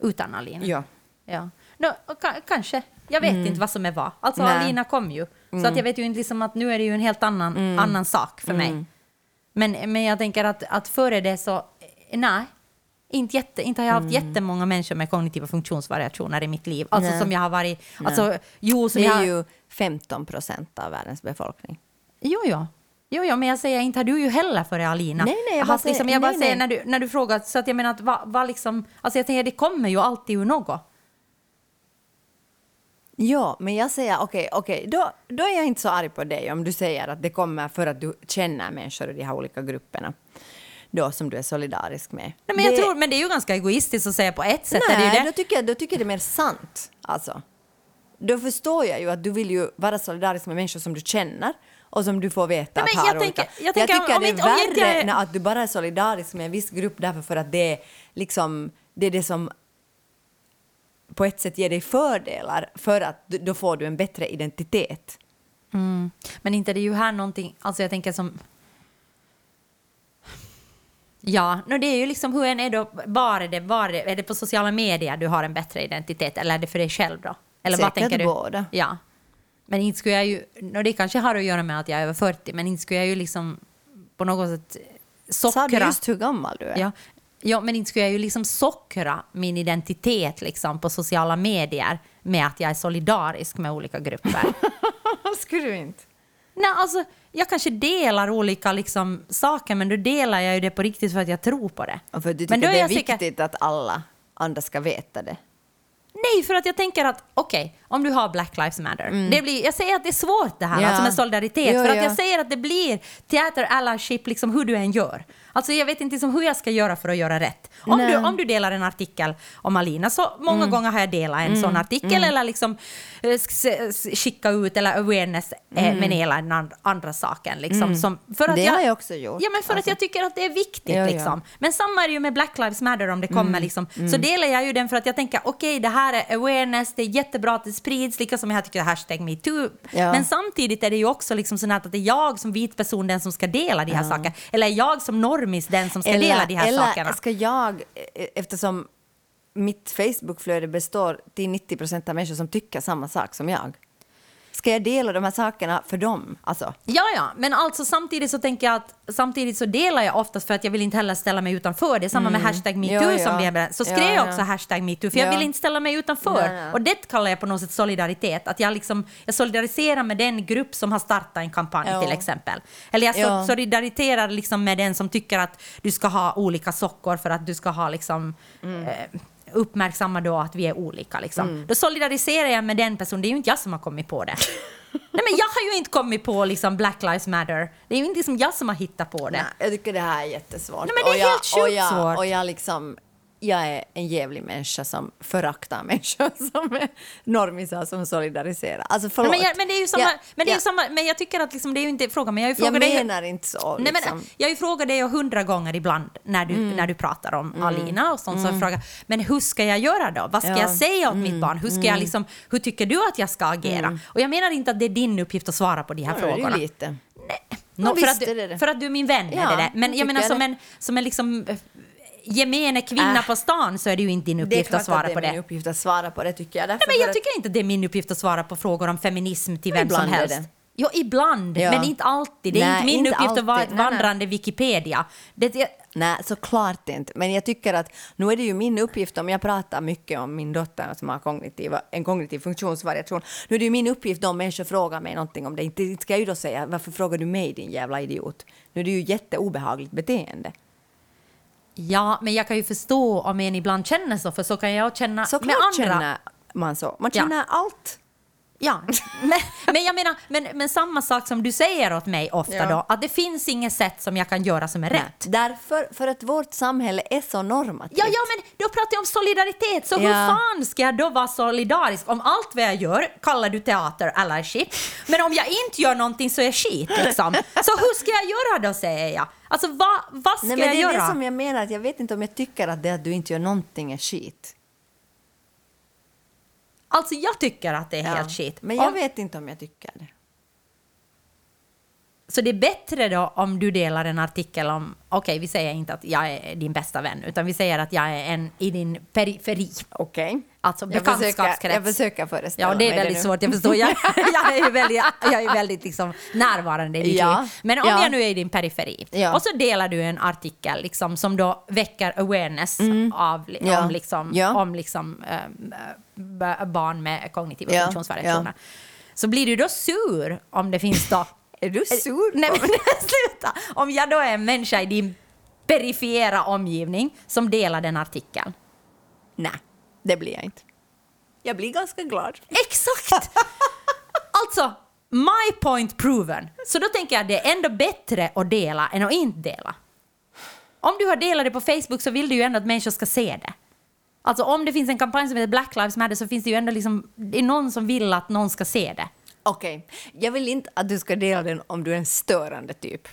Utan Alina? Ja. Ja. No, ka- kanske. Jag vet inte vad som är vad. Alltså Nej. Alina kom ju. Så att jag vet ju inte liksom att nu är det ju en helt annan, annan sak för mig. Men, men jag tänker att, att före det så, nej. Inte, jätte, inte har jag haft jättemånga människor med kognitiva funktionsvariationer i mitt liv. Alltså Nej. som jag har varit... Alltså, jo, som Det jag, är ju 15 procent av världens befolkning. Jo, jo. Jo, jo, men jag säger inte har du ju heller före Alina. Nej, nej, jag bara Haft liksom, jag bara nej, säger när du, när du frågar, så att jag menar att vad, vad liksom, alltså jag tänker det kommer ju alltid ur något. Ja, men jag säger okej, okej, då, då är jag inte så arg på dig om du säger att det kommer för att du känner människor i de här olika grupperna då som du är solidarisk med. Nej, men, jag det, tror, men det är ju ganska egoistiskt att säga på ett sätt. är det Nej, ju det. då tycker, jag, då tycker jag det är mer sant. Alltså. Då förstår jag ju att du vill ju vara solidarisk med människor som du känner och som du får veta Nej, att har jag olika... tänker- jag tänker tycker om det är om inte jag värre är- när att du bara är solidarisk med en viss grupp därför för att det är liksom det är det som på ett sätt ger dig fördelar för att då får du en bättre identitet. Men inte det är ju här någonting, alltså jag tänker som... Ja, no, det är ju liksom hur en är då, bara det, bara det, är det på sociala medier du har en bättre identitet eller är det för dig själv då? Eller vad Säkert tänker du? båda. Ja. Men inte skulle jag ju, no, det kanske har att göra med att jag är över 40, men inte skulle jag ju liksom på något sätt sockra... Sa du just hur gammal du är? Ja. Ja, men inte skulle jag ju liksom sockra min identitet liksom på sociala medier med att jag är solidarisk med olika grupper. Skulle du inte? Nej, alltså, jag kanske delar olika liksom, saker, men då delar jag ju det på riktigt för att jag tror på det. Och för att du men tycker då det är jag säker- viktigt att alla andra ska veta det. Nej, för att jag tänker att okej, om du har Black Lives Matter. Det blir, jag säger att det är svårt det här, Mm. Ja. alltså med solidaritet. Jo, för att ja. jag säger att det blir teater allyship liksom hur du än gör. Alltså jag vet inte liksom hur jag ska göra för att göra rätt. Om Nej. du, om du delar en artikel om Alina, så många Mm. gånger har jag delat en sån artikel eller liksom eh, skicka ut eller awareness eh, med den ena eller den and- andra saken. Liksom, som, för att Mm. Det jag, har jag också gjort, Ja, men för alltså. att jag tycker att det är viktigt. Ja, ja. liksom. Men samma är det ju med Black Lives Matter om det kommer. Liksom. Så delar jag ju den för att jag tänker okej, det här är awareness, det är jättebra att det sprids, lika som jag tycker hashtag metoo. Ja. Men samtidigt är det ju också liksom sånt att det är jag som vit person den som ska dela de här sakerna. Eller är jag som normis den som ska dela de här eller sakerna. ska jag, eh, eftersom mitt Facebookflöde består till 90 procent av människor som tycker samma sak som jag. Ska jag dela de här sakerna för dem? Alltså, Ja, ja, men alltså samtidigt så tänker jag att samtidigt så delar jag oftast för att jag vill inte heller ställa mig utanför. Det är samma med hashtag metoo Mm. Ja, ja. som vi är Så skrev Ja, jag ja. också hashtag metoo för jag Ja. vill inte ställa mig utanför. Och det kallar jag på något sätt solidaritet. Att jag liksom, jag solidariserar med den grupp som har startat en kampanj till exempel. Eller jag Ja. so- solidariterar liksom med den som tycker att du ska ha olika sockor för att du ska ha liksom Mm. eh, uppmärksamma då att vi är olika. Liksom. Då solidariserar jag med den personen. Det är ju inte jag som har kommit på det. Nej, men jag har ju inte kommit på liksom Black Lives Matter. Det är ju inte liksom jag som har hittat på det. nej, jag tycker det här är jättesvårt. Nej, men det är och jag, helt sjukt och jag, svårt. Och jag liksom... Jag är en jävlig människa som föraktar människor som är normisar som solidariserar. Alltså förlåt. Nej, men, jag, men det är ju samma, Jag- men, det är samma, men jag tycker att liksom, det är ju inte frågan, men jag Jag dig... menar inte så. Nej, liksom. men, jag har ju frågat dig hundra gånger ibland när du, Mm. när du pratar om Alina och sånt. Så jag frågar, men hur ska jag göra då? Vad ska Ja. Mm. jag säga åt mitt barn? Hur, ska jag liksom, hur tycker du att jag ska agera? Och jag menar inte att det är din uppgift att svara på de här Ja, frågorna. lite. No, Ja, för, att är det du, det. för att du är min vän Ja, är det det. Men jag menar som en, som en liksom gemene kvinna Äh. på stan så är det ju inte din Det är uppgift att svara att det på är det. min uppgift att svara på det tycker jag. Därför Nej, men jag tycker inte det är min uppgift att svara på frågor om feminism till vem som är helst. det. Jo, ibland, Ja. men inte alltid. Det är Nej, inte min inte uppgift att vara ett alltid. Nej, nej. vandrande Wikipedia. Det, det, Nej, såklart inte. Men jag tycker att nu är det ju min uppgift, om jag pratar mycket om min dotter som har kognitiva, en kognitiv funktionsvariation, nu är det ju min uppgift om människor frågar mig någonting om det. Inte ska jag ju då säga varför frågar du mig din jävla idiot? Nu är det ju jätteobehagligt beteende. Ja, men jag kan ju förstå om en ibland känner så, för så kan jag känna med Såklart andra. känner man så. Man Ja. känner allt. Ja, men, men jag menar, men, men samma sak som du säger åt mig ofta Ja. då, att det finns inget sätt som jag kan göra som är rätt. Därför, för att vårt samhälle är så normativt. Ja, ja, men då pratar jag om solidaritet, så hur Ja. fan ska jag då vara solidarisk om allt vad jag gör kallar du teater eller shit, men om jag inte gör någonting så är skit liksom. Så hur ska jag göra då säger jag? Alltså vad, vad ska Nej, men jag det är göra? det som jag menar, att jag vet inte om jag tycker att det att du inte gör någonting är skit. Alltså jag tycker att det är Ja. helt shit. Men jag Om- vet inte om jag tycker det. Så det är bättre då om du delar en artikel om, okej vi säger inte att jag är din bästa vän, utan vi säger att jag är en i din periferi. Okej. Alltså Jag försöker, bekantskapskrets. jag försöker föreställa Ja, det är mig väldigt nu. svårt, jag förstår. Jag, jag är ju väldigt, jag är väldigt liksom närvarande i ditt Ja, liv. Men om ja. jag nu är i din periferi Ja. och så delar du en artikel liksom, som då väcker awareness av, Mm. Ja. om, liksom, om liksom, b- barn med kognitiva Ja, funktionsvariationer. Så blir du då sur om det finns då... Är du sur Nej, men sluta! Om jag då är en människa i din perifera omgivning som delar den artikeln. Nej, det blir jag inte. Jag blir ganska glad. Exakt! alltså, my point proven. Så då tänker jag att det är ändå bättre att dela än att inte dela. Om du har delat det på Facebook så vill du ju ändå att människor ska se det. Alltså om det finns en kampanj som heter Black Lives Matter så finns det ju ändå liksom, det är någon som vill att någon ska se det. Okej, jag vill inte att du ska dela den om du är en störande typ.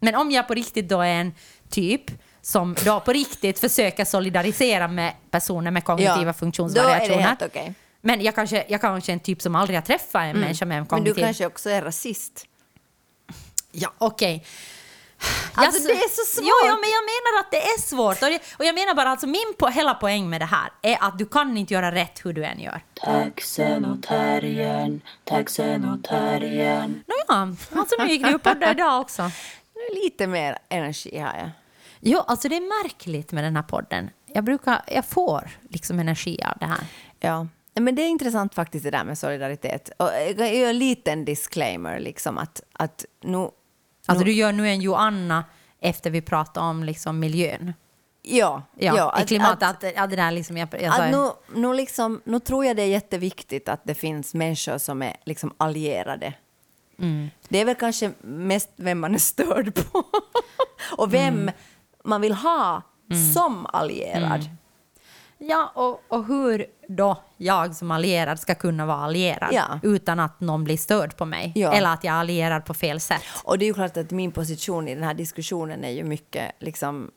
Men om jag på riktigt då är en typ som då på riktigt försöker solidarisera med personer med kognitiva Ja, funktionsvariationer. då är det helt okej. Men jag kanske, jag kanske är en typ som aldrig har träffat en människa med en Men kognitiv... du kanske också är rasist. Ja, okej. Alltså, Jag- det är så svårt. Jo, ja, men jag menar att det är svårt. Och jag, och jag menar bara alltså min po hela poäng med det här är att du kan inte göra rätt hur du än gör. Taxen och terriern, taxen och terriern. Nåja, alltså nu gick du upp podda idag också. Nu Lite mer energi har jag. Jo, alltså det är märkligt med den här podden. Jag brukar, jag får liksom energi av det här. Ja. Men det är intressant faktiskt det där med solidaritet. Och jag gör en liten disclaimer liksom att, att nu... Alltså du gör nu en Joanna efter vi pratade om liksom miljön. ja, Ja, ja, i klimatet. Att, att, det där liksom, jag, jag Att nu, nu, liksom, nu tror jag det är jätteviktigt att det finns människor som är liksom allierade. Mm. Det är väl kanske mest vem man är störd på och vem Mm. man vill ha som allierad. Ja, och, och hur då jag som allierad ska kunna vara allierad Ja. utan att någon blir störd på mig. Ja. Eller att jag är allierad på fel sätt. Och det är ju klart att min position i den här diskussionen är ju mycket liksom...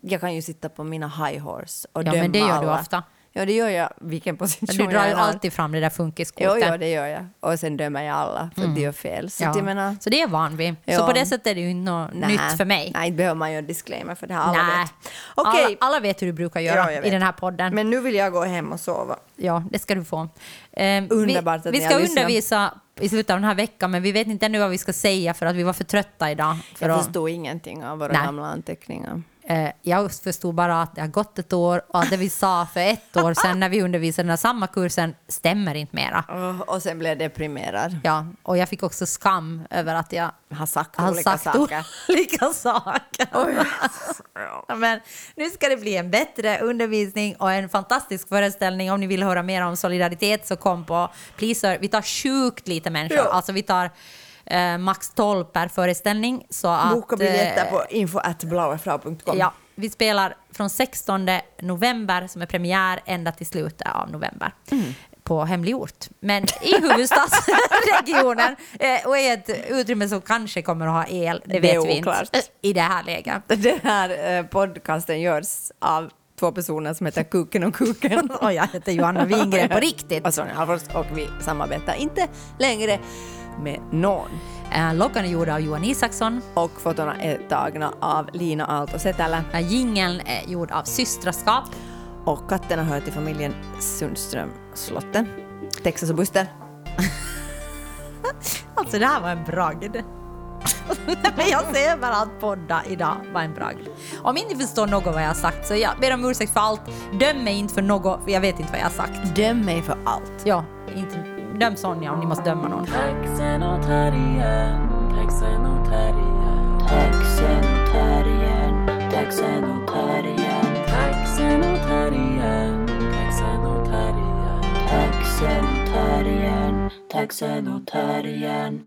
Jag kan ju sitta på mina high horse och Ja, döma men det gör du alla. ofta. Ja, det gör jag vilken position Du drar ju har. alltid fram det där funkiskortet. jo, det gör jag. Och sen dömer jag alla för att de gör fel. Så Ja. att menar... Så det är van vid. Så Ja. på det sättet är det ju inte något nytt för mig. Nej, inte behöver man göra disclaimer för det här alla vet. Okej, Alla, alla vet hur du brukar göra Ja, i den här podden. men nu vill jag gå hem och sova. Ja, det ska du få. Eh, Underbart vi, att vi ska har undervisa i slutet av den här veckan, men vi vet inte ännu vad vi ska säga för att vi var för trötta idag. För Jag att, förstod ingenting av våra Nej. gamla anteckningar. Eh, jag förstod bara att det har gått ett år och att det vi sa för ett år sedan när vi undervisade den här samma kursen stämmer inte mera. Oh, och sen blev jag deprimerad. Ja, och jag fick också skam över att jag Har sagt har olika sagt saker. olika saker. Men nu ska det bli en bättre undervisning och en fantastisk föreställning. Om ni vill höra mer om solidaritet så kom på Pleaser. Vi tar sjukt lite människor. Ja. Alltså vi tar eh, max 12 per föreställning. Så att, Boka biljetter eh, på info.blauefrau.com. Ja, vi spelar från 16 november som är premiär ända till slutet av november. Mm. på hemlig ort. Men i huvudstadsregionen eh, och i ett utrymme som kanske kommer att ha el, det Det vet vi oklart. inte i det här läget. Den här eh, podcasten görs av två personer som heter Kuken och Kuken. Och jag heter Johanna Wingren på riktigt. Och Sonja Alfors och vi samarbetar inte längre med någon. Eh, Loggan är gjord av Johan Isaksson. Och fotona är tagna av Lina Aalto Setälä Eh, Jingeln är gjord av Systraskap. och katterna hör till familjen Sundström Slotten. Texas och Buster. Alltså det här var en bragd. Men jag ser bara att podda idag var en bragd. Om inte förstår något vad jag har sagt så jag ber om ursäkt för allt. Döm mig inte för något, för jag vet inte vad jag har sagt. Döm mig för allt. Ja, inte, döm Sonja om ni måste döma någon. Taxen och terriern, taxen och terriern. Taxen och terriern, taxen och terriern. Taxen och terriern, taxen och terriern. Taxen och terriern, taxen och terriern.